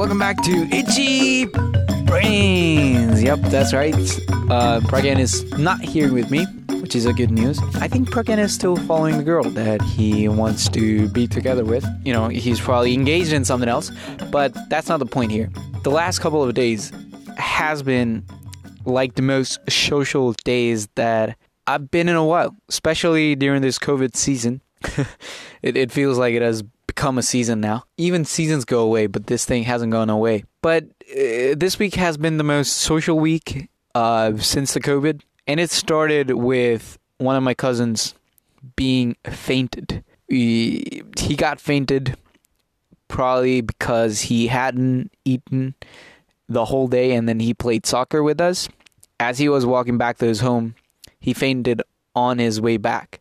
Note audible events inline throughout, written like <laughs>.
welcome back to Itchy Brains. Yep, that's right. Uh, Pragan is not here with me, which is a good news. I think Pragan is still following the girl that he wants to be together with. You know, he's probably engaged in something else, but that's not the point here. The last couple of days has been like the most social days that I've been in a while, especially during this COVID season. <laughs> it, it feels like it has become a season now. Even seasons go away, but this thing hasn't gone away. But uh, this week has been the most social week uh, since the COVID, and it started with one of my cousins being fainted. He, he got fainted probably because he hadn't eaten the whole day and then he played soccer with us. As he was walking back to his home, he fainted on his way back.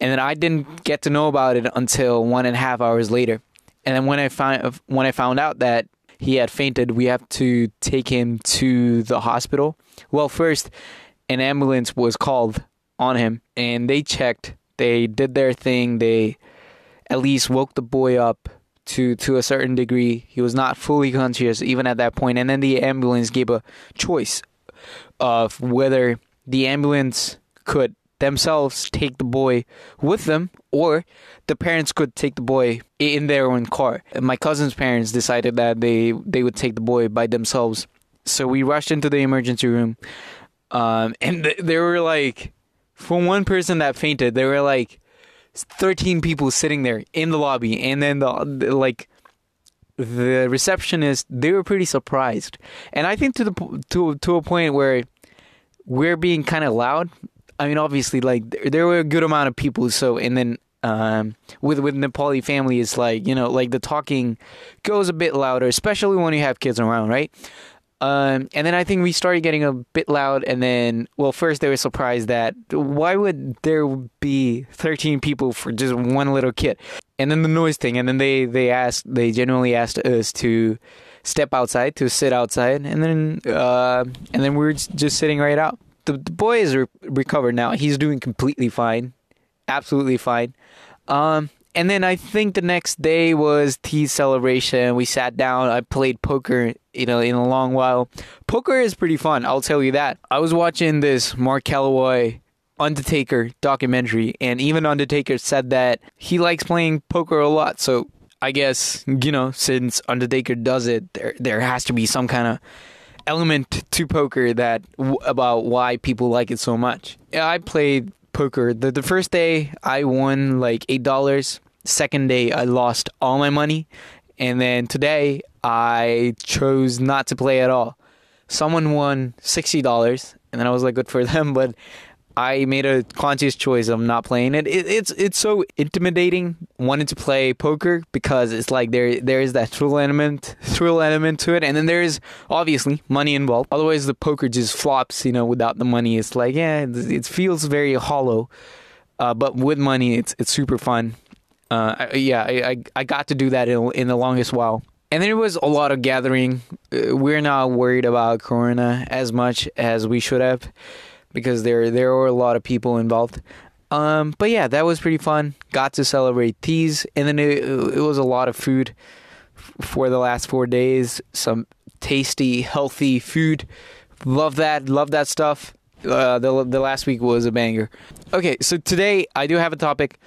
And then I didn't get to know about it until one and a half hours later. And then when I found when I found out that he had fainted, we have to take him to the hospital. Well, first an ambulance was called on him and they checked. They did their thing. They at least woke the boy up to to a certain degree. He was not fully conscious even at that point. And then the ambulance gave a choice of whether the ambulance could themselves take the boy with them or the parents could take the boy in their own car. My cousin's parents decided that they they would take the boy by themselves. So we rushed into the emergency room. Um, and th- there were like for one person that fainted, there were like 13 people sitting there in the lobby and then the, the like the receptionist they were pretty surprised. And I think to the to to a point where we're being kind of loud I mean, obviously, like there were a good amount of people. So, and then um, with with Nepali family, it's like you know, like the talking goes a bit louder, especially when you have kids around, right? Um, and then I think we started getting a bit loud, and then well, first they were surprised that why would there be thirteen people for just one little kid, and then the noise thing, and then they they asked, they genuinely asked us to step outside, to sit outside, and then uh, and then we were just sitting right out the, the boy is re- recovered now. He's doing completely fine, absolutely fine. Um, and then I think the next day was tea celebration. We sat down. I played poker, you know, in a long while. Poker is pretty fun. I'll tell you that. I was watching this Mark Calaway Undertaker documentary, and even Undertaker said that he likes playing poker a lot. So I guess you know, since Undertaker does it, there there has to be some kind of element to poker that about why people like it so much. I played poker. The the first day I won like eight dollars. Second day I lost all my money, and then today I chose not to play at all. Someone won sixty dollars, and then I was like, good for <laughs> them. But I made a conscious choice of not playing it. it. It's it's so intimidating wanting to play poker because it's like there there is that thrill element thrill element to it, and then there is obviously money involved. Otherwise, the poker just flops. You know, without the money, it's like yeah, it, it feels very hollow. Uh, but with money, it's it's super fun. Uh, I, yeah, I, I, got to do that in, in the longest while. And there was a lot of gathering. Uh, we're not worried about Corona as much as we should have because there there were a lot of people involved. Um, but yeah, that was pretty fun. Got to celebrate these, and then it, it was a lot of food for the last four days. Some tasty, healthy food. Love that. Love that stuff. Uh, the the last week was a banger. Okay, so today I do have a topic.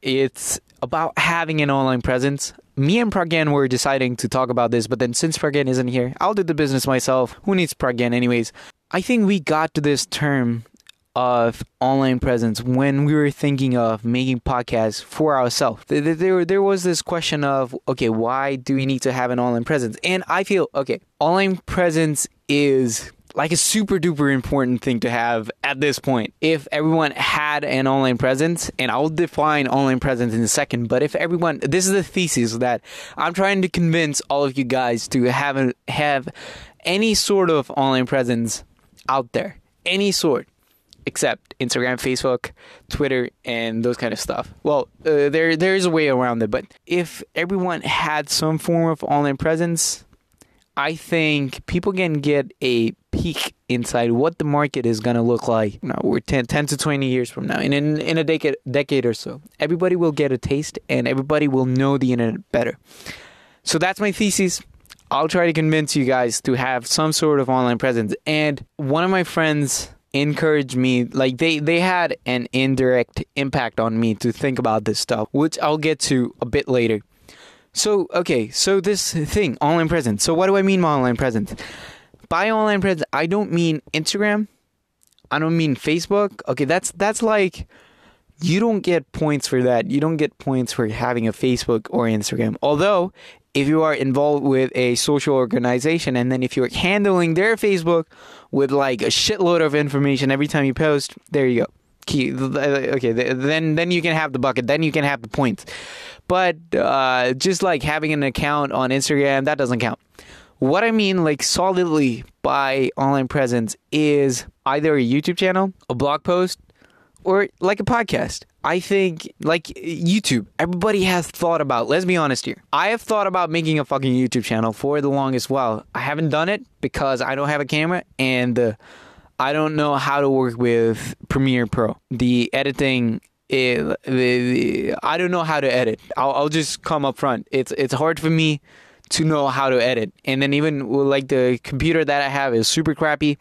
It's about having an online presence. Me and Pragan were deciding to talk about this, but then since Pragan isn't here, I'll do the business myself. Who needs Pragan anyways? I think we got to this term of online presence when we were thinking of making podcasts for ourselves. There, there, there was this question of, okay, why do we need to have an online presence? And I feel, okay, online presence is like a super duper important thing to have at this point. If everyone had an online presence, and I'll define online presence in a second, but if everyone, this is the thesis that I'm trying to convince all of you guys to have have any sort of online presence out there, any sort, except Instagram, Facebook, Twitter, and those kind of stuff. Well, uh, there there is a way around it, but if everyone had some form of online presence, I think people can get a peek inside what the market is going to look like. You know, we're 10, 10 to 20 years from now. And in, in a decade, decade or so, everybody will get a taste and everybody will know the internet better. So that's my thesis. I'll try to convince you guys to have some sort of online presence. And one of my friends encouraged me like they they had an indirect impact on me to think about this stuff which i'll get to a bit later. So okay so this thing online presence. So what do i mean by online presence? By online presence i don't mean instagram. I don't mean facebook. Okay that's that's like you don't get points for that. You don't get points for having a facebook or instagram. Although if you are involved with a social organization and then if you're handling their Facebook with like a shitload of information every time you post, there you go. Okay, then then you can have the bucket. Then you can have the points. But uh, just like having an account on Instagram, that doesn't count. What I mean, like solidly by online presence, is either a YouTube channel, a blog post, or like a podcast. I think like YouTube, everybody has thought about. Let's be honest here. I have thought about making a fucking YouTube channel for the longest while. I haven't done it because I don't have a camera and uh, I don't know how to work with Premiere Pro. The editing is, eh, the, I don't know how to edit. I'll, I'll just come up front. It's it's hard for me to know how to edit. And then even like the computer that I have is super crappy.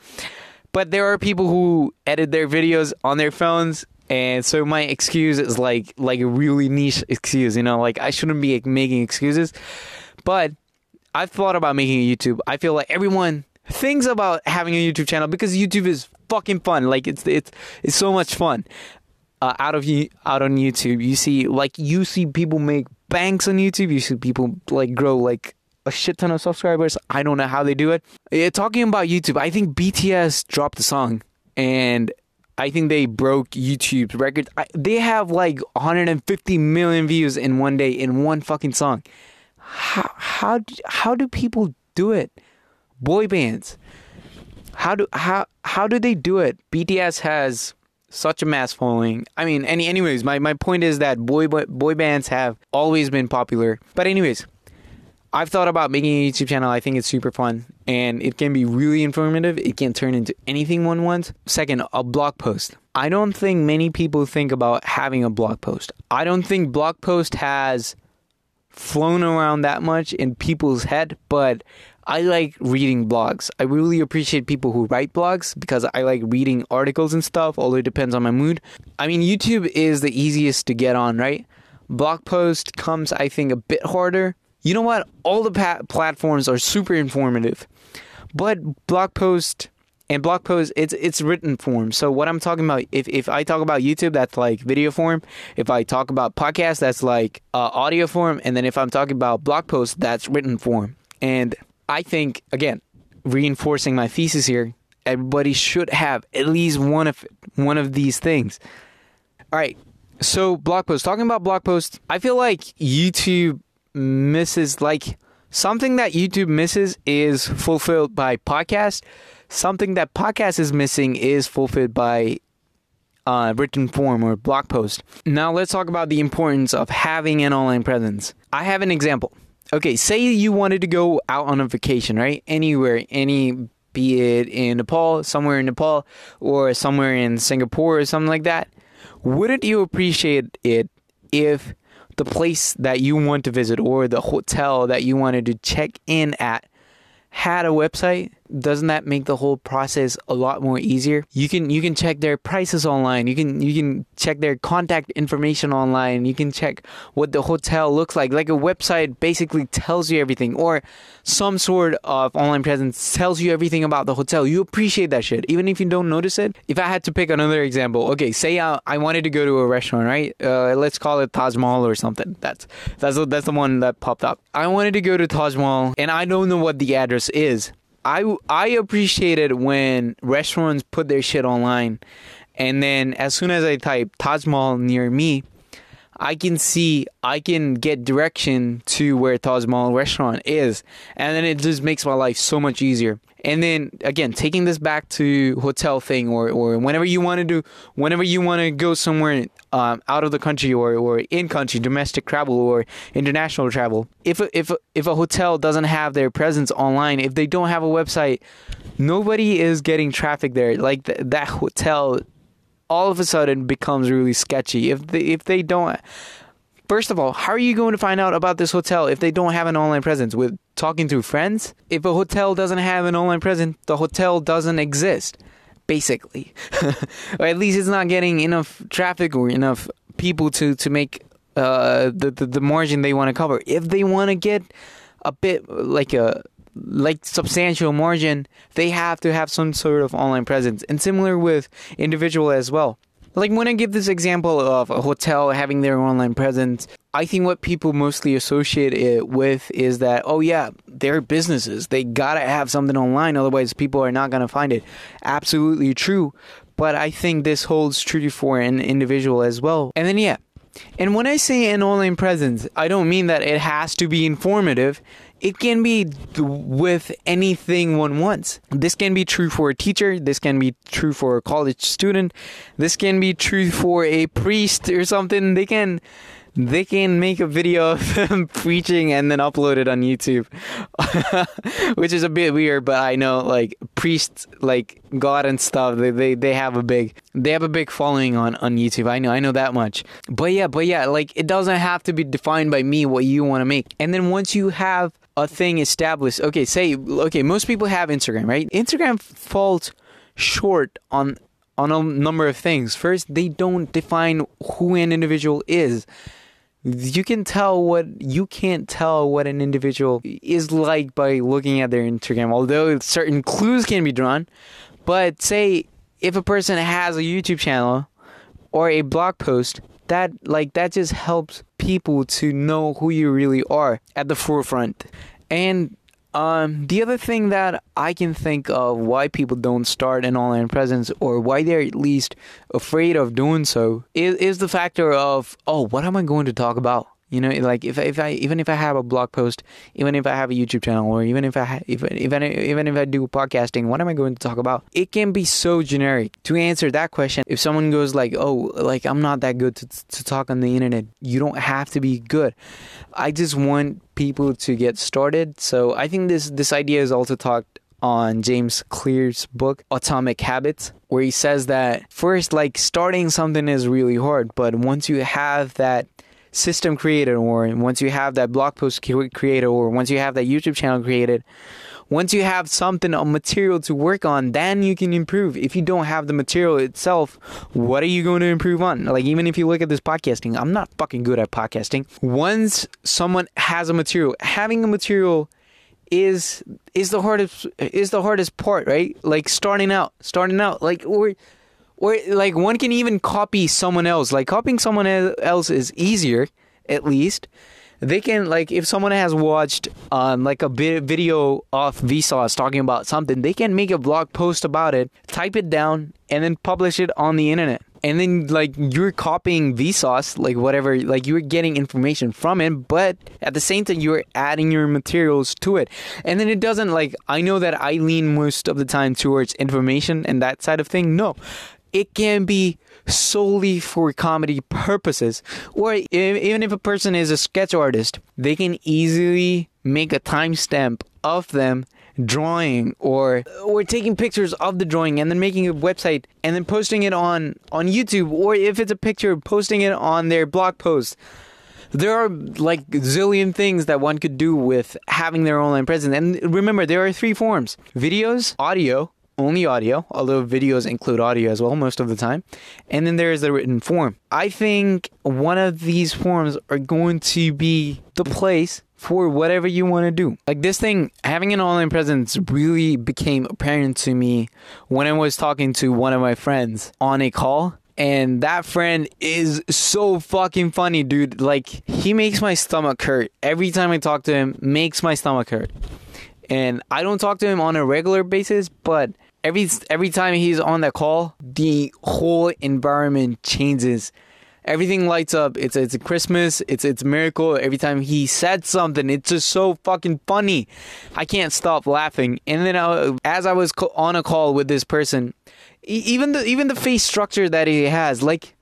But there are people who edit their videos on their phones and so my excuse is like like a really niche excuse, you know, like I shouldn't be making excuses. But I've thought about making a YouTube. I feel like everyone thinks about having a YouTube channel because YouTube is fucking fun. Like it's it's it's so much fun. Uh, out of you out on YouTube, you see like you see people make banks on YouTube. You see people like grow like a shit ton of subscribers. I don't know how they do it. Yeah, talking about YouTube, I think BTS dropped a song and I think they broke YouTube's record. I, they have like 150 million views in one day in one fucking song. How how how do people do it? Boy bands. How do how how do they do it? BTS has such a mass following. I mean, any anyways, my, my point is that boy boy bands have always been popular. But anyways, I've thought about making a YouTube channel. I think it's super fun and it can be really informative. It can turn into anything one wants. Second, a blog post. I don't think many people think about having a blog post. I don't think blog post has flown around that much in people's head, but I like reading blogs. I really appreciate people who write blogs because I like reading articles and stuff, although it depends on my mood. I mean, YouTube is the easiest to get on, right? Blog post comes, I think, a bit harder you know what? All the pa- platforms are super informative, but blog post and blog post it's it's written form. So what I'm talking about, if if I talk about YouTube, that's like video form. If I talk about podcast, that's like uh, audio form, and then if I'm talking about blog post, that's written form. And I think again, reinforcing my thesis here, everybody should have at least one of one of these things. All right. So blog post. Talking about blog post, I feel like YouTube misses like something that YouTube misses is fulfilled by podcast. Something that podcast is missing is fulfilled by uh, written form or blog post. Now let's talk about the importance of having an online presence. I have an example. Okay, say you wanted to go out on a vacation, right? Anywhere, any be it in Nepal, somewhere in Nepal, or somewhere in Singapore or something like that. Wouldn't you appreciate it if the place that you want to visit or the hotel that you wanted to check in at had a website doesn't that make the whole process a lot more easier? You can you can check their prices online. You can you can check their contact information online. You can check what the hotel looks like. Like a website basically tells you everything or some sort of online presence tells you everything about the hotel. You appreciate that shit. Even if you don't notice it if i had to pick another example okay say i, I wanted to go to a restaurant right? Uh, let's call it taj mahal or something. That's that's that's the one that popped up. I wanted to go to taj mahal and i don't know what the address is I I appreciate it when restaurants put their shit online, and then as soon as I type Taj Mahal near me, I can see I can get direction to where Taj Mahal restaurant is, and then it just makes my life so much easier. And then again, taking this back to hotel thing, or, or whenever you want to do, whenever you want to go somewhere um, out of the country or, or in country, domestic travel or international travel. If a, if a, if a hotel doesn't have their presence online, if they don't have a website, nobody is getting traffic there. Like th- that hotel, all of a sudden becomes really sketchy. If they, if they don't First of all, how are you going to find out about this hotel if they don't have an online presence? With talking to friends? If a hotel doesn't have an online presence, the hotel doesn't exist, basically. <laughs> or at least it's not getting enough traffic or enough people to, to make uh, the, the, the margin they want to cover. If they want to get a bit like a like substantial margin, they have to have some sort of online presence. And similar with individual as well. Like when I give this example of a hotel having their online presence, I think what people mostly associate it with is that, oh yeah, they're businesses. They gotta have something online, otherwise people are not gonna find it. Absolutely true. But I think this holds true for an individual as well. And then yeah. And when I say an online presence, I don't mean that it has to be informative it can be with anything one wants. This can be true for a teacher. This can be true for a college student. This can be true for a priest or something. They can they can make a video of <laughs> them preaching and then upload it on YouTube, <laughs> which is a bit weird. But I know like priests, like God and stuff, they, they they have a big they have a big following on on YouTube. I know I know that much. But yeah, but yeah, like it doesn't have to be defined by me what you want to make. And then once you have a thing established, okay, say okay, most people have Instagram, right? Instagram falls short on on a number of things. First, they don't define who an individual is you can tell what you can't tell what an individual is like by looking at their Instagram, although certain clues can be drawn. But say if a person has a YouTube channel or a blog post, that like that just helps people to know who you really are at the forefront. And um, the other thing that I can think of why people don't start an online presence or why they're at least afraid of doing so is, is the factor of, oh, what am I going to talk about? You know, like if if I even if I have a blog post, even if I have a YouTube channel, or even if I ha- even even even if I do podcasting, what am I going to talk about? It can be so generic. To answer that question, if someone goes like, "Oh, like I'm not that good to to talk on the internet," you don't have to be good. I just want people to get started. So I think this this idea is also talked on James Clear's book Atomic Habits where he says that first like starting something is really hard but once you have that system created or once you have that blog post created or once you have that YouTube channel created, once you have something, a material to work on, then you can improve. If you don't have the material itself, what are you going to improve on? Like, even if you look at this podcasting, I'm not fucking good at podcasting. Once someone has a material, having a material is is the hardest is the hardest part, right? Like starting out, starting out, like or or like one can even copy someone else. Like copying someone else is easier, at least. They can like if someone has watched um like a video of Vsauce talking about something, they can make a blog post about it, type it down, and then publish it on the internet. And then like you're copying Vsauce, like whatever, like you're getting information from it, but at the same time you're adding your materials to it. And then it doesn't like I know that I lean most of the time towards information and that side of thing. No it can be solely for comedy purposes. Or even if a person is a sketch artist, they can easily make a timestamp of them drawing or or taking pictures of the drawing and then making a website and then posting it on on YouTube. Or if it's a picture posting it on their blog post. There are like zillion things that one could do with having their online presence. And remember there are three forms. Videos audio only audio, although videos include audio as well most of the time. And then there is the written form. I think one of these forms are going to be the place for whatever you want to do. Like this thing, having an online presence really became apparent to me when I was talking to one of my friends on a call. And that friend is so fucking funny, dude. Like, he makes my stomach hurt. Every time I talk to him, makes my stomach hurt. And I don't talk to him on a regular basis, but every every time he's on that call, the whole environment changes. Everything lights up. It's it's a Christmas. It's it's a miracle. Every time he said something, it's just so fucking funny. I can't stop laughing. And then I, as I was on a call with this person, even the even the face structure that he has, like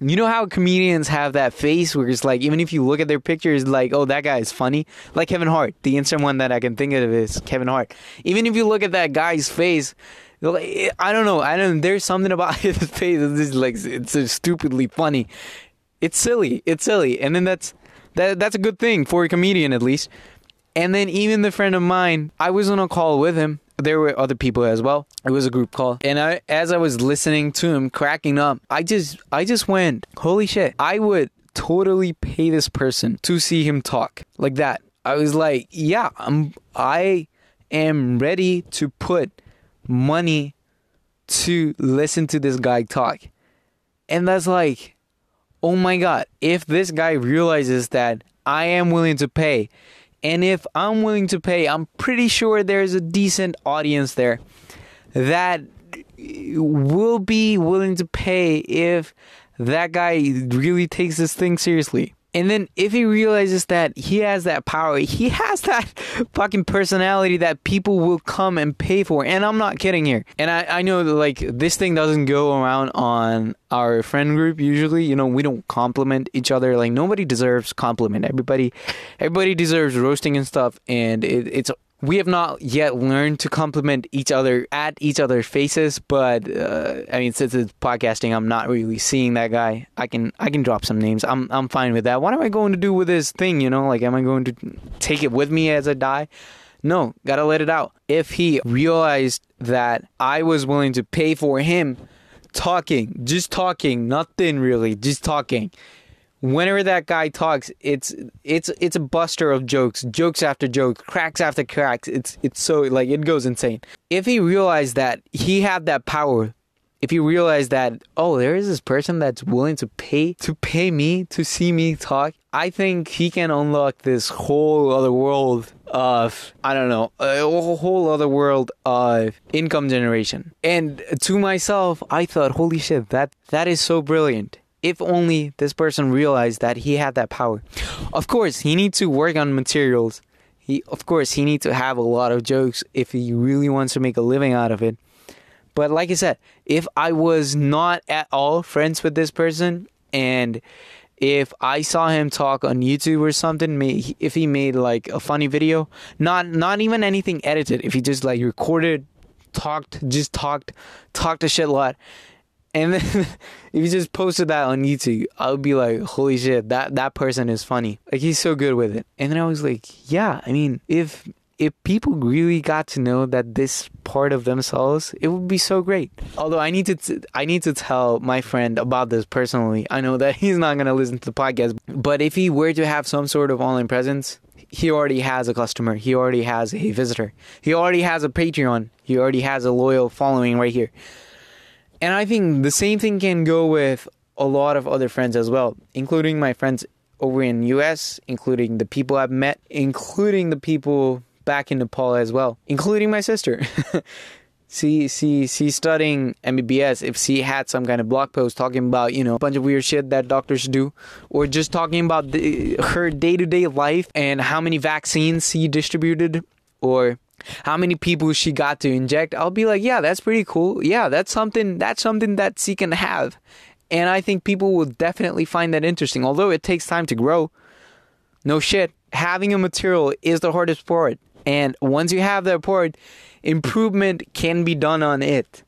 you know how comedians have that face where it's like, even if you look at their pictures, like, oh, that guy is funny? Like Kevin Hart. The instant one that I can think of is Kevin Hart. Even if you look at that guy's face, like, eh, I don't know. I don't. There's something about <laughs> his face. It's like it's so stupidly funny. It's silly. It's silly. And then that's that that's a good thing for a comedian at least. And then even the friend of mine, I was on a call with him. There were other people as well. It was a group call. And I as I was listening to him cracking up, I just I just went, "Holy shit. I would totally pay this person to see him talk." Like that. I was like, "Yeah, I'm I am ready to put money to listen to this guy talk." And that's like, "Oh my god, if this guy realizes that I am willing to pay and if I'm willing to pay, I'm pretty sure there's a decent audience there that will be willing to pay if that guy really takes this thing seriously. And then if he realizes that he has that power, he has that <laughs> fucking personality that people will come and pay for. And I'm not kidding here. And I, I know that like this thing doesn't go around on our friend group usually. You know, we don't compliment each other. Like nobody deserves compliment. Everybody everybody deserves roasting and stuff. And it, it's we have not yet learned to compliment each other at each other's faces but uh, i mean since it's podcasting i'm not really seeing that guy. I can i can drop some names. I'm i'm fine with that. What am i going to do with this thing you know? Like am i going to take it with me as i die? No gotta let it out. If he realized that i was willing to pay for him talking just talking nothing really just talking whenever that guy talks, it's it's it's a buster of jokes, jokes after jokes, cracks after cracks. It's it's so like it goes insane. If he realized that he had that power, if he realized that oh, there is this person that's willing to pay to pay me to see me talk, I think he can unlock this whole other world of I don't know a whole other world of income generation. And to myself, I thought, holy shit, that that is so brilliant if only this person realized that he had that power. Of course, he needs to work on materials. He, of course, he needs to have a lot of jokes if he really wants to make a living out of it. But like I said, if I was not at all friends with this person and if I saw him talk on YouTube or something, if he made like a funny video, not not even anything edited, if he just like recorded, talked, just talked, talked a shit lot, and then <laughs> if you just posted that on YouTube, I would be like, holy shit, that, that person is funny. Like he's so good with it. And then I was like, yeah, I mean, if if people really got to know that this part of themselves, it would be so great. Although I need to, t- I need to tell my friend about this personally. I know that <laughs> he's not gonna listen to the podcast, but if he were to have some sort of online presence, he already has a customer. He already has a visitor. He already has a Patreon. He already has a loyal following right here. And I think the same thing can go with a lot of other friends as well, including my friends over in US, including the people I've met, including the people back in Nepal as well, including my sister. <laughs> see, see, she's studying MBBS. If she had some kind of blog post talking about, you know, a bunch of weird shit that doctors do, or just talking about the, her day to day life and how many vaccines she distributed, or how many people she got to inject, I'll be like, yeah, that's pretty cool. Yeah, that's something that's something that she can have. And I think people will definitely find that interesting. Although it takes time to grow. No shit. Having a material is the hardest part. And once you have that part, improvement can be done on it.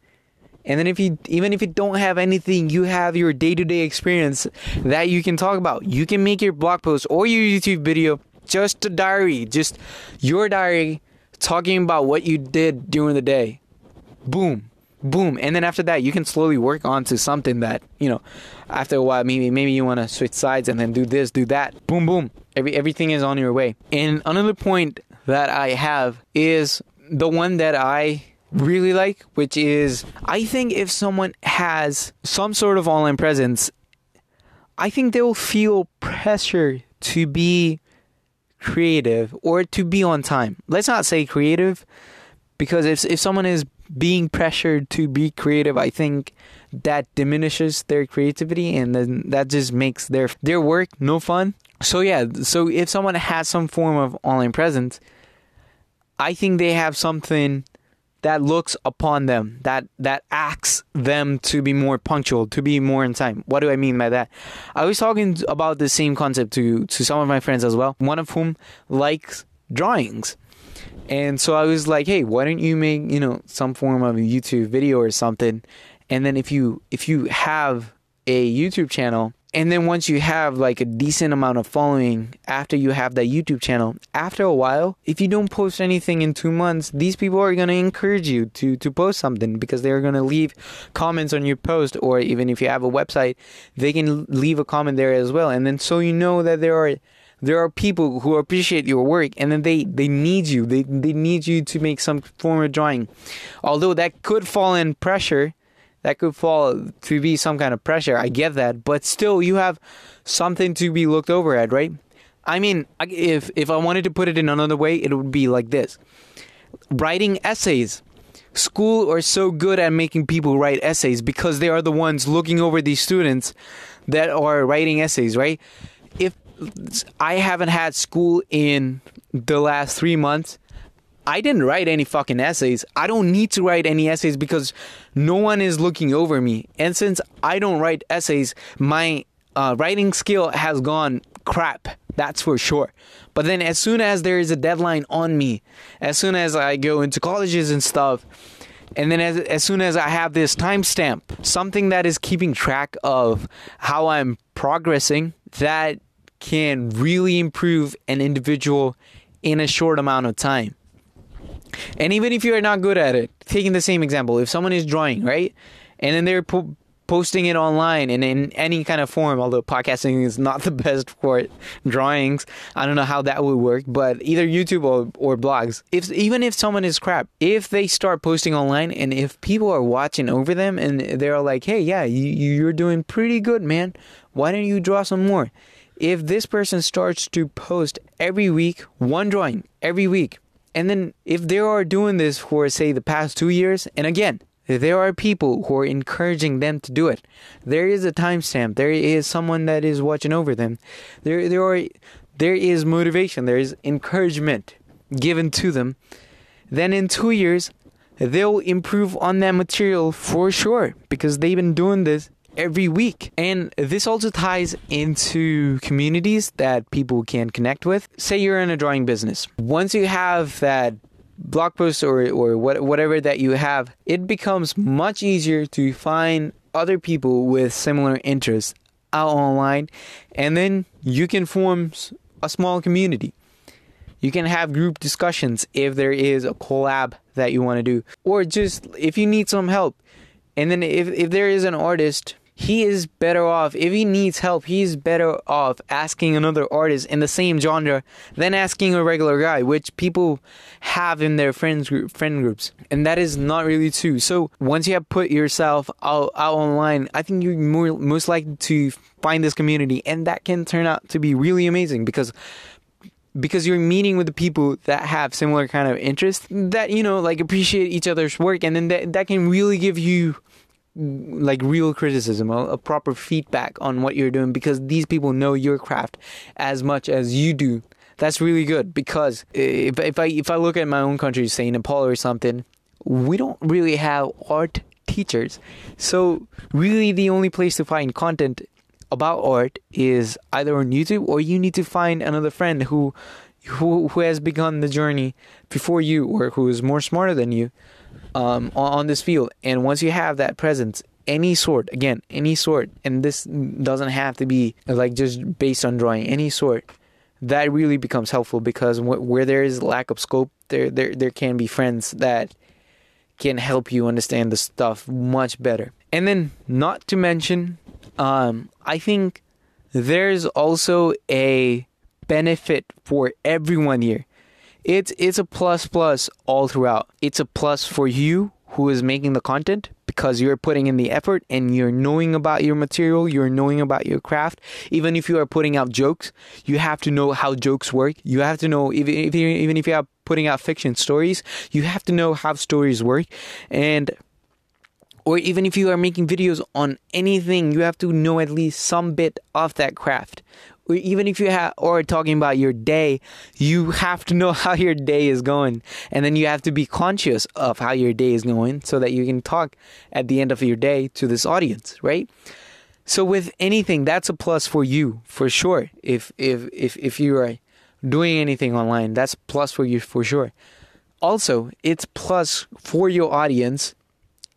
And then if you even if you don't have anything, you have your day-to-day experience that you can talk about. You can make your blog post or your YouTube video just a diary, just your diary talking about what you did during the day. Boom. Boom. And then after that, you can slowly work on to something that, you know, after a while, maybe maybe you want to switch sides and then do this, do that. Boom, boom. Every, everything is on your way. And another point that I have is the one that I really like, which is I think if someone has some sort of online presence, I think they will feel pressure to be creative or to be on time. Let's not say creative because if if someone is being pressured to be creative, I think that diminishes their creativity and then that just makes their their work no fun. So yeah, so if someone has some form of online presence, I think they have something that looks upon them, that that asks them to be more punctual, to be more in time. What do I mean by that? I was talking about the same concept to to some of my friends as well. One of whom likes drawings. And so I was like, "Hey, why don't you make, you know, some form of a YouTube video or something? And then if you if you have a YouTube channel And then once you have like a decent amount of following after you have that YouTube channel, after a while, if you don't post anything in two months, these people are gonna encourage you to to post something because they're gonna leave comments on your post, or even if you have a website, they can leave a comment there as well. And then so you know that there are there are people who appreciate your work and then they they need you they they need you to make some form of drawing although that could fall in pressure that could fall to be some kind of pressure. I get that, but still, you have something to be looked over at, right? I mean, if if I wanted to put it in another way, it would be like this: writing essays. School are so good at making people write essays because they are the ones looking over these students that are writing essays, right? If I haven't had school in the last three months, I didn't write any fucking essays. I don't need to write any essays because no one is looking over me. And since I don't write essays, my uh, writing skill has gone crap. That's for sure. But then, as soon as there is a deadline on me, as soon as I go into colleges and stuff, and then as, as soon as I have this timestamp, something that is keeping track of how I'm progressing, that can really improve an individual in a short amount of time. And even if you are not good at it, taking the same example, if someone is drawing, right? And then they're po- posting it online and in any kind of form, although podcasting is not the <laughs> best for drawings. I don't know how that would work, but either YouTube or, or blogs. If even if someone is crap, if they start posting online and if people are watching over them and they're like, "Hey, yeah, you you're doing pretty good, man. Why don't you draw some more?" If this person starts to post every week one drawing every week and then if they are doing this for say the past two years, and again, there are people who are encouraging them to do it. There is a timestamp. There is someone that is watching over them. There, there are, there is motivation. There is encouragement given to them. Then in two years, they'll improve on that material for sure because they've been doing this every week. And this also ties into communities that people can connect with. Say you're in a drawing business. Once you have that blog post or, or what, whatever that you have, it becomes much easier to find other people with similar interests out online. And then you can form a small community. You can have group discussions if there is a collab that you want to do, or just if you need some help. And then if, if there is an artist he is better off if he needs help he's better off asking another artist in the same genre than asking a regular guy which people have in their friends group friend groups. And that is not really true. So once you have put yourself out, out online i think you're more most likely to find this community. And that can turn out to be really amazing because because you're meeting with the people that have similar kind of interests that you know like appreciate each other's work. And then that, that can really give you like real criticism, a, a, proper feedback on what you're doing because these people know your craft as much as you do. That's really good because if if I if I look at my own country, say Nepal or something, we don't really have art teachers. So really, the only place to find content about art is either on YouTube or you need to find another friend who who who has begun the journey before you or who is more smarter than you um, on, on this field. And once you have that presence, any sort, again, any sort, and this doesn't have to be like just based on drawing, any sort, that really becomes helpful because where there is lack of scope, there there there can be friends that can help you understand the stuff much better. And then, not to mention, um, I think there's also a benefit for everyone here it's it's a plus plus all throughout. It's a plus for you who is making the content because you're putting in the effort and you're knowing about your material, you're knowing about your craft. Even if you are putting out jokes, you have to know how jokes work. You have to know even if you, even if you are putting out fiction stories, you have to know how stories work and or even if you are making videos on anything, you have to know at least some bit of that craft even if you have or talking about your day, you have to know <laughs> how your day is going, and then you have to be conscious of how your day is going, so that you can talk at the end of your day to this audience, right? So with anything, that's a plus for you for sure. If if if if you are doing anything online, that's plus for you for sure. Also, it's plus for your audience,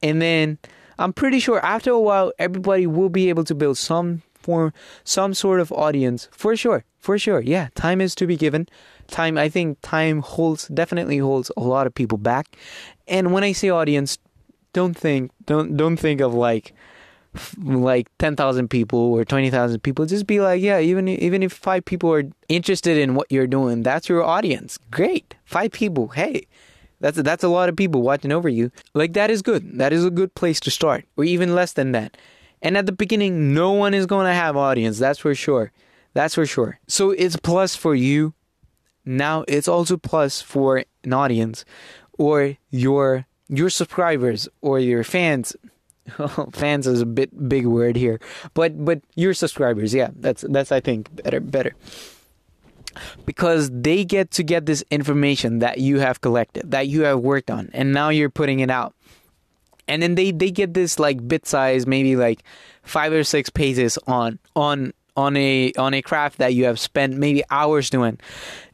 and then I'm pretty sure after a while, everybody will be able to build some form some sort of audience. For sure for sure. Yeah time is to be given. Time i think time holds definitely holds a lot of people back. And when i say audience don't think don't don't think of like like 10,000 people or 20,000 people. Just be like yeah even even if five people are interested in what you're doing that's your audience. Great. Five people. Hey that's that's a lot of people watching over you. Like that is good. That is a good place to start or even less than that and at the beginning no one is going to have audience that's for sure. That's for sure. So it's plus for you. Now it's also plus for an audience or your your subscribers or your fans. <laughs> Oh, fans is a bit big word here, but but your subscribers, yeah, that's that's I think better better. Because they get to get this information that you have collected, that you have worked on, and now you're putting it out, and then they they get this like bit size, maybe like five or six pages on on on a on a craft that you have spent maybe hours doing.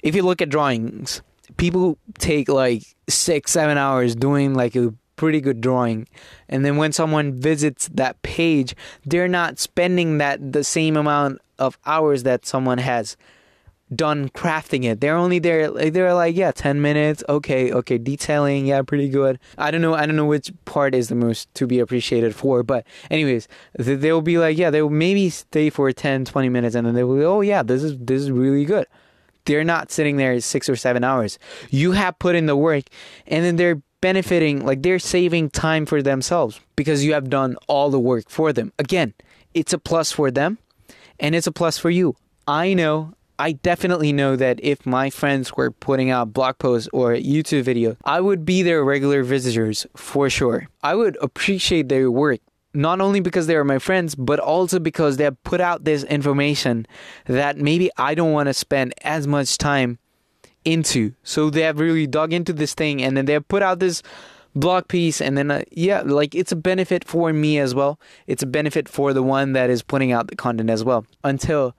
If you look at drawings, people take like six seven hours doing like a pretty good drawing. And then when someone visits that page, they're not spending that the same amount of hours that someone has done crafting it. They're only there they're like, yeah, 10 minutes. Okay, okay, detailing, yeah, pretty good. I don't know I don't know which part is the most to be appreciated for, but anyways, they'll be like, yeah, they'll maybe stay for 10, 20 minutes and then they will go, "Oh yeah, this is this is really good." They're not sitting there 6 or 7 hours. You have put in the work and then they're benefiting, like they're saving time for themselves because you have done all the work for them. Again, it's a plus for them and it's a plus for you. I know, I definitely know that if my friends were putting out blog posts or YouTube videos, I would be their regular visitors for sure. I would appreciate their work. Not only because they are my friends, but also because they have put out this information that maybe I don't want to spend as much time into. So they have really dug into this thing and then they have put out this blog piece and then uh, yeah, like it's a benefit for me as well. It's a benefit for the one that is putting out the content as well until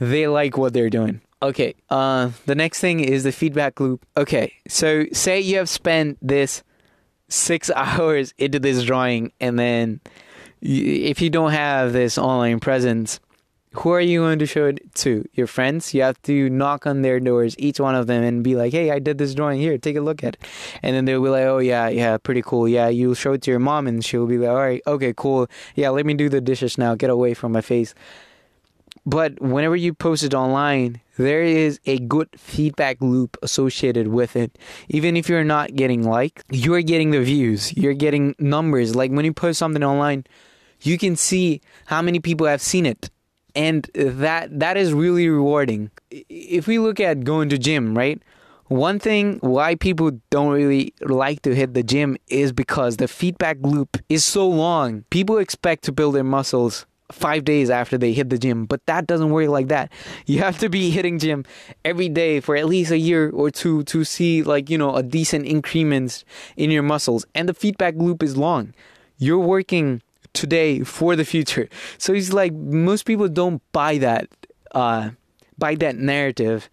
they like what they're doing. Okay, uh the next thing is the feedback loop. Okay, so say you have spent this 6 <laughs> hours into this drawing and then if you don't have this online presence who are you going to show it to? Your friends? You have to knock on their doors, each one of them, and be like, hey, I did this drawing here, take a look at it. And then they'll be like, oh, yeah, yeah, pretty cool. Yeah, you'll show it to your mom, and she'll be like, all right, okay, cool. Yeah, let me do the dishes now, get away from my face. But whenever you post it online, there is a good feedback loop associated with it. Even if you're not getting like, you're getting the views, you're getting numbers. Like when you post something online, you can see how many people have seen it and that that is really rewarding if we look at going to gym right one thing why people don't really like to hit the gym is because the feedback loop is so long people expect to build their muscles five days after they hit the gym but that doesn't work like that you have to be hitting gym every day for at least a year or two to see like you know a decent increments in your muscles and the feedback loop is long you're working today for the future. So he's like most people don't buy that uh, buy that narrative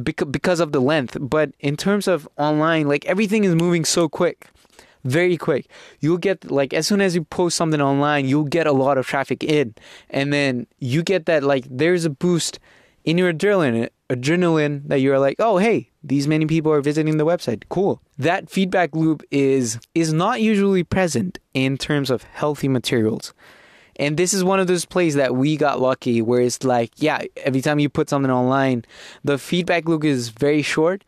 because because of the length. But in terms of online, like everything is moving so quick. Very quick. You'll get like as soon as you post something online, you'll get a lot of traffic in. And then you get that like there's a boost in your adrenaline adrenaline that you're like, oh hey, these many people are visiting the website. Cool. That feedback loop is is not usually present in terms of healthy materials. And this is one of those places that we got lucky where it's like, yeah, every time you put something online, the feedback loop is very short.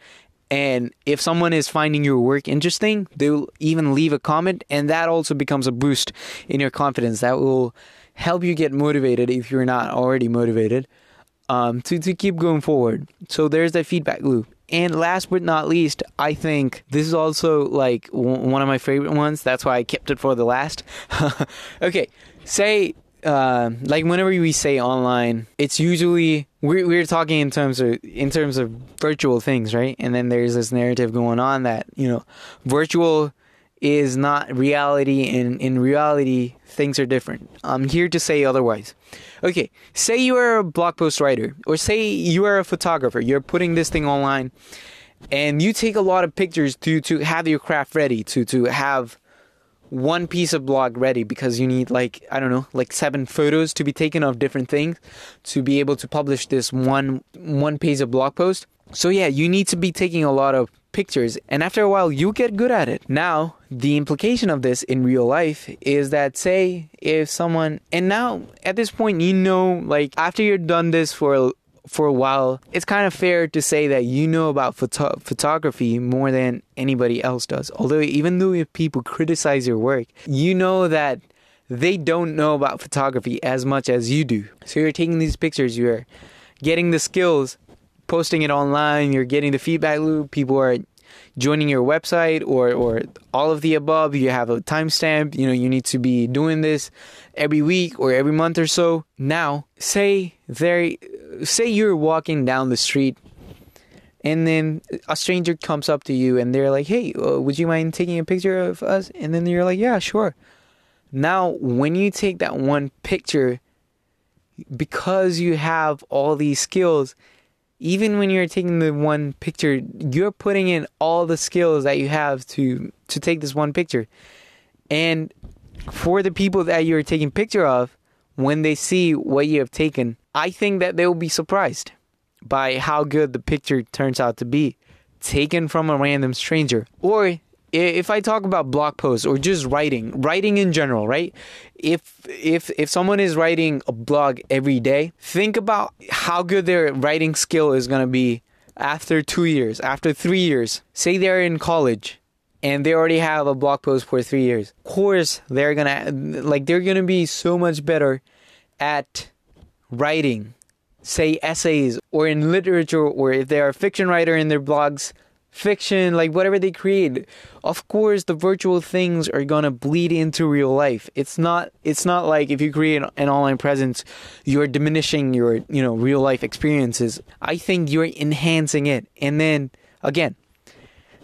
And if someone is finding your work interesting, they'll even leave a comment. And that also becomes a boost in your confidence. That will help you get motivated if you're not already motivated um, to, to keep going forward. So there's that feedback loop. And last but not least, I think this is also like w- one of my favorite ones. That's why I kept it for the last. <laughs> okay, say uh, like whenever we say online, it's usually we're we're talking in terms of in terms of virtual things, right? And then there's this narrative going on that you know, virtual is not reality, and in reality, things are different. I'm here to say otherwise. Okay, say you are a blog post writer, or say you are a photographer, you're putting this thing online, and you take a lot of pictures to, to have your craft ready, to, to have one piece of blog ready because you need like I don't know, like seven photos to be taken of different things to be able to publish this one one page of blog post. So yeah, you need to be taking a lot of pictures and after a while you get good at it. Now, the implication of this in real life is that say if someone and now at this point you know like after you're done this for for a while, it's kind of fair to say that you know about photo- photography more than anybody else does. Although, even though if people criticize your work, you know that they don't know about photography as much as you do. So, you're taking these pictures, you're getting the skills, posting it online, you're getting the feedback loop, people are joining your website or or all of the above you have a timestamp you know you need to be doing this every week or every month or so now say there say you're walking down the street and then a stranger comes up to you and they're like hey uh, would you mind taking a picture of us and then you're like yeah sure now when you take that one picture because you have all these skills even when you're taking the one picture, you're putting in all the skills that you have to to take this one picture. And for the people that you're taking picture of, when they see what you have taken, I think that they will be surprised by how good the picture turns out to be taken from a random stranger or if I talk about blog posts or just writing, writing in general, right? If if if someone is writing a blog every day, think about how good their writing skill is going to be after 2 years, after 3 years. Say they're in college and they already have a blog post for 3 years. Of course, they're to like they're to be so much better at writing say essays or in literature or if they're a fiction writer in their blogs fiction, like whatever they create, of course the virtual things are gonna bleed into real life. It's not it's not like if you create an online presence, you're diminishing your, you know, real life experiences. I think you're enhancing it. And then again,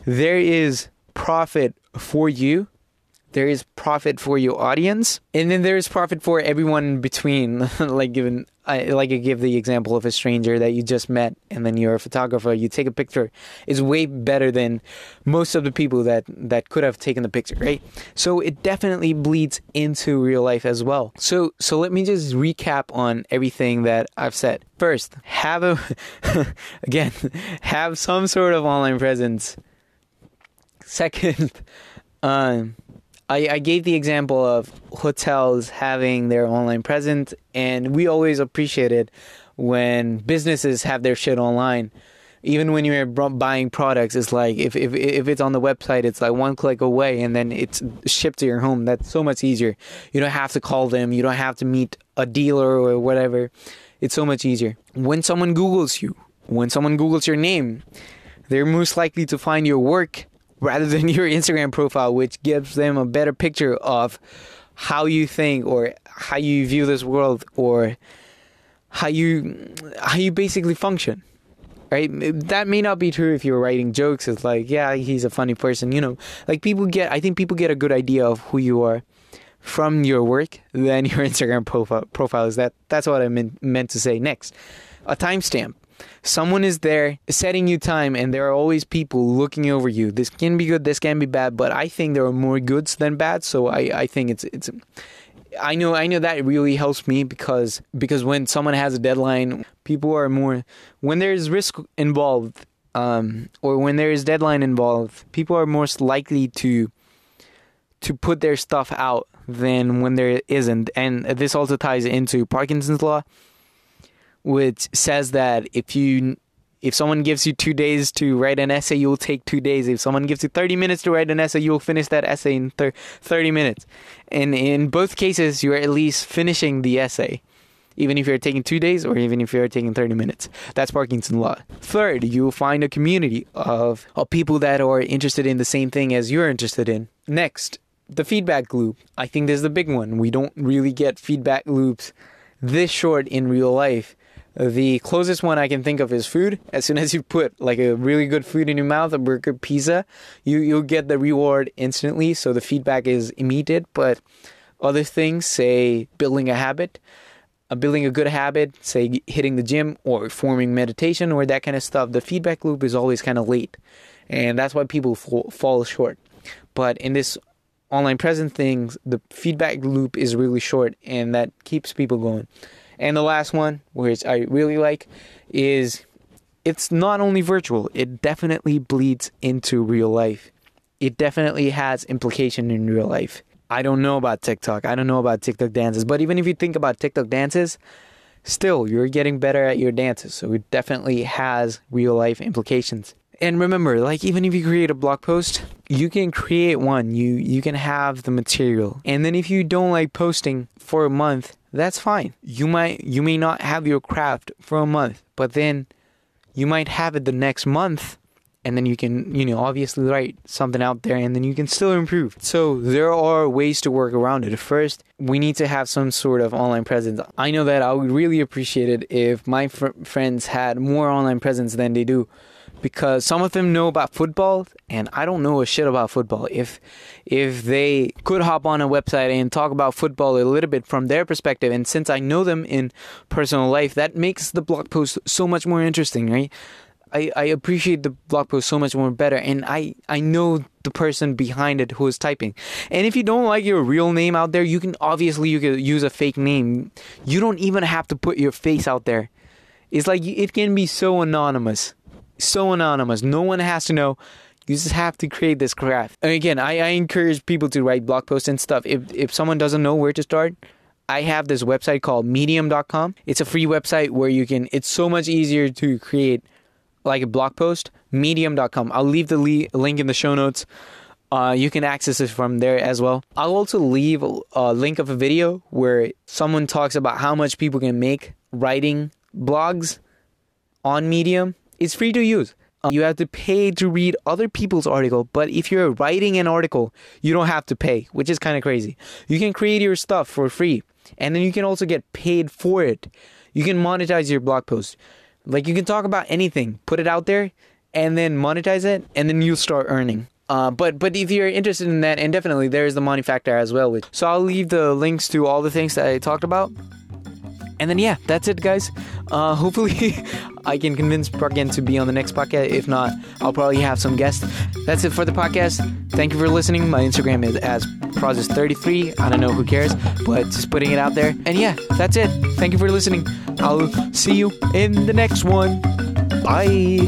there is profit for you. There is profit for your audience and then there is profit for everyone in between. <laughs> Like given I, like I give the example of a stranger that you just met and then you're a photographer you take a picture is way better than most of the people that that could have taken the picture right? So it definitely bleeds into real life as well. So so let me just recap on everything that I've said. First have a <laughs> again <laughs> have some sort of online presence second <laughs> um I, I gave the example of hotels having their online presence, and we always appreciate it when businesses have their shit online. Even when you're buying products, it's like if, if if it's on the website, it's like one click away, and then it's shipped to your home. That's so much easier. You don't have to call them. You don't have to meet a dealer or whatever. It's so much easier. When someone Google's you, when someone Google's your name, they're most likely to find your work rather than <laughs> your Instagram profile, which gives them a better picture of how you think or how you view this world or how you how you basically function right? That may not be true if you're writing jokes. It's like yeah he's a funny person you know. Like people get i think people get a good idea of who you are from your work than <laughs> your instagram profile profile is. That that's what i meant meant to say. Next a timestamp someone is there setting you time and there are always people looking over you. This can be good this can be bad but i think there are more goods than bad. So i, I think it's it's I know I know that really helps me because because when someone has a deadline, people are more when there's risk involved um, or when there is deadline involved, people are most likely to to put their stuff out than when there isn't. And this also ties into Parkinson's law which says that if you if someone gives you two days to write an essay, you'll take two days. If someone gives you 30 minutes to write an essay, you'll finish that essay in thir- 30 minutes. And in both cases, you're at least finishing the essay, even if you're taking two days or even if you're taking 30 minutes. That's Parkinson law. Third, you'll find a community of, of people that are interested in the same thing as you're interested in. Next, the feedback loop. I think this is the big one. We don't really get feedback loops this short in real life the closest one I can think of is food. As soon as you put like a really good food in your mouth, a burger, pizza, you you'll get the reward instantly. So the feedback is immediate. But other things, say building a habit, uh, building a good habit, say hitting the gym or forming meditation or that kind of stuff, the feedback loop is always kind of late, and that's why people fall, fall short. But in this online present things, the feedback loop is really short and that keeps people going. And the last one, which I really like, is it's not only virtual, it definitely bleeds into real life. It definitely has implication in real life. I don't know about TikTok. I don't know about TikTok dances, but even if you think about TikTok dances, still you're getting better at your dances. So it definitely has real life implications. And remember, like even if you create a blog post, you can create one. You you can have the material. And then if you don't like posting for a month, that's fine. You might you may not have your craft for a month, but then you might have it the next month and then you can you know obviously write something out there and then you can still improve. So there are ways to work around it. First we need to have some sort of online presence. I know that i would really appreciate it if my fr- friends had more online presence than they do because some of them know about football and I don't know a shit about football. If if they could hop on a website and talk about football a little bit from their perspective and since I know them in personal life, that makes the blog post so much more interesting, right? I, I appreciate the blog post so much more better and I, I know the person behind it who is typing. And if you don't like your real name out there, you can obviously you can use a fake name. You don't even have to put your face out there. It's like it can be so anonymous so anonymous. No one has to know. You just have to create this craft. And again, I, I encourage people to write blog posts and stuff. If if someone doesn't know where to start, I have this website called medium.com. It's a free website where you can it's so much easier to create like a blog post. Medium.com. I'll leave the le- link in the show notes. Uh, you can access it from there as well. I'll also leave a link of a video where someone talks about how much people can make writing blogs on Medium it's free to use. Um, you have to pay to read other people's article, but if you're writing an article, you don't have to pay, which is kind of crazy. You can create your stuff for free, and then you can also get paid for it. You can monetize your blog post. Like you can talk about anything, put it out there, and then monetize it, and then you'll start earning. Uh, but but if you're interested in that, and definitely there is the money factor as well. Which, so I'll leave the links to all the things that I talked about. And then yeah, that's it, guys. Uh, <laughs> hopefully, I can convince Pragyan to be on the next podcast. If not, I'll probably have some guests. That's it for the podcast. Thank you for listening. My Instagram is as Prozis33. I don't know who cares, but just putting it out there. And yeah, that's it. Thank you for listening. I'll see you in the next one. Bye.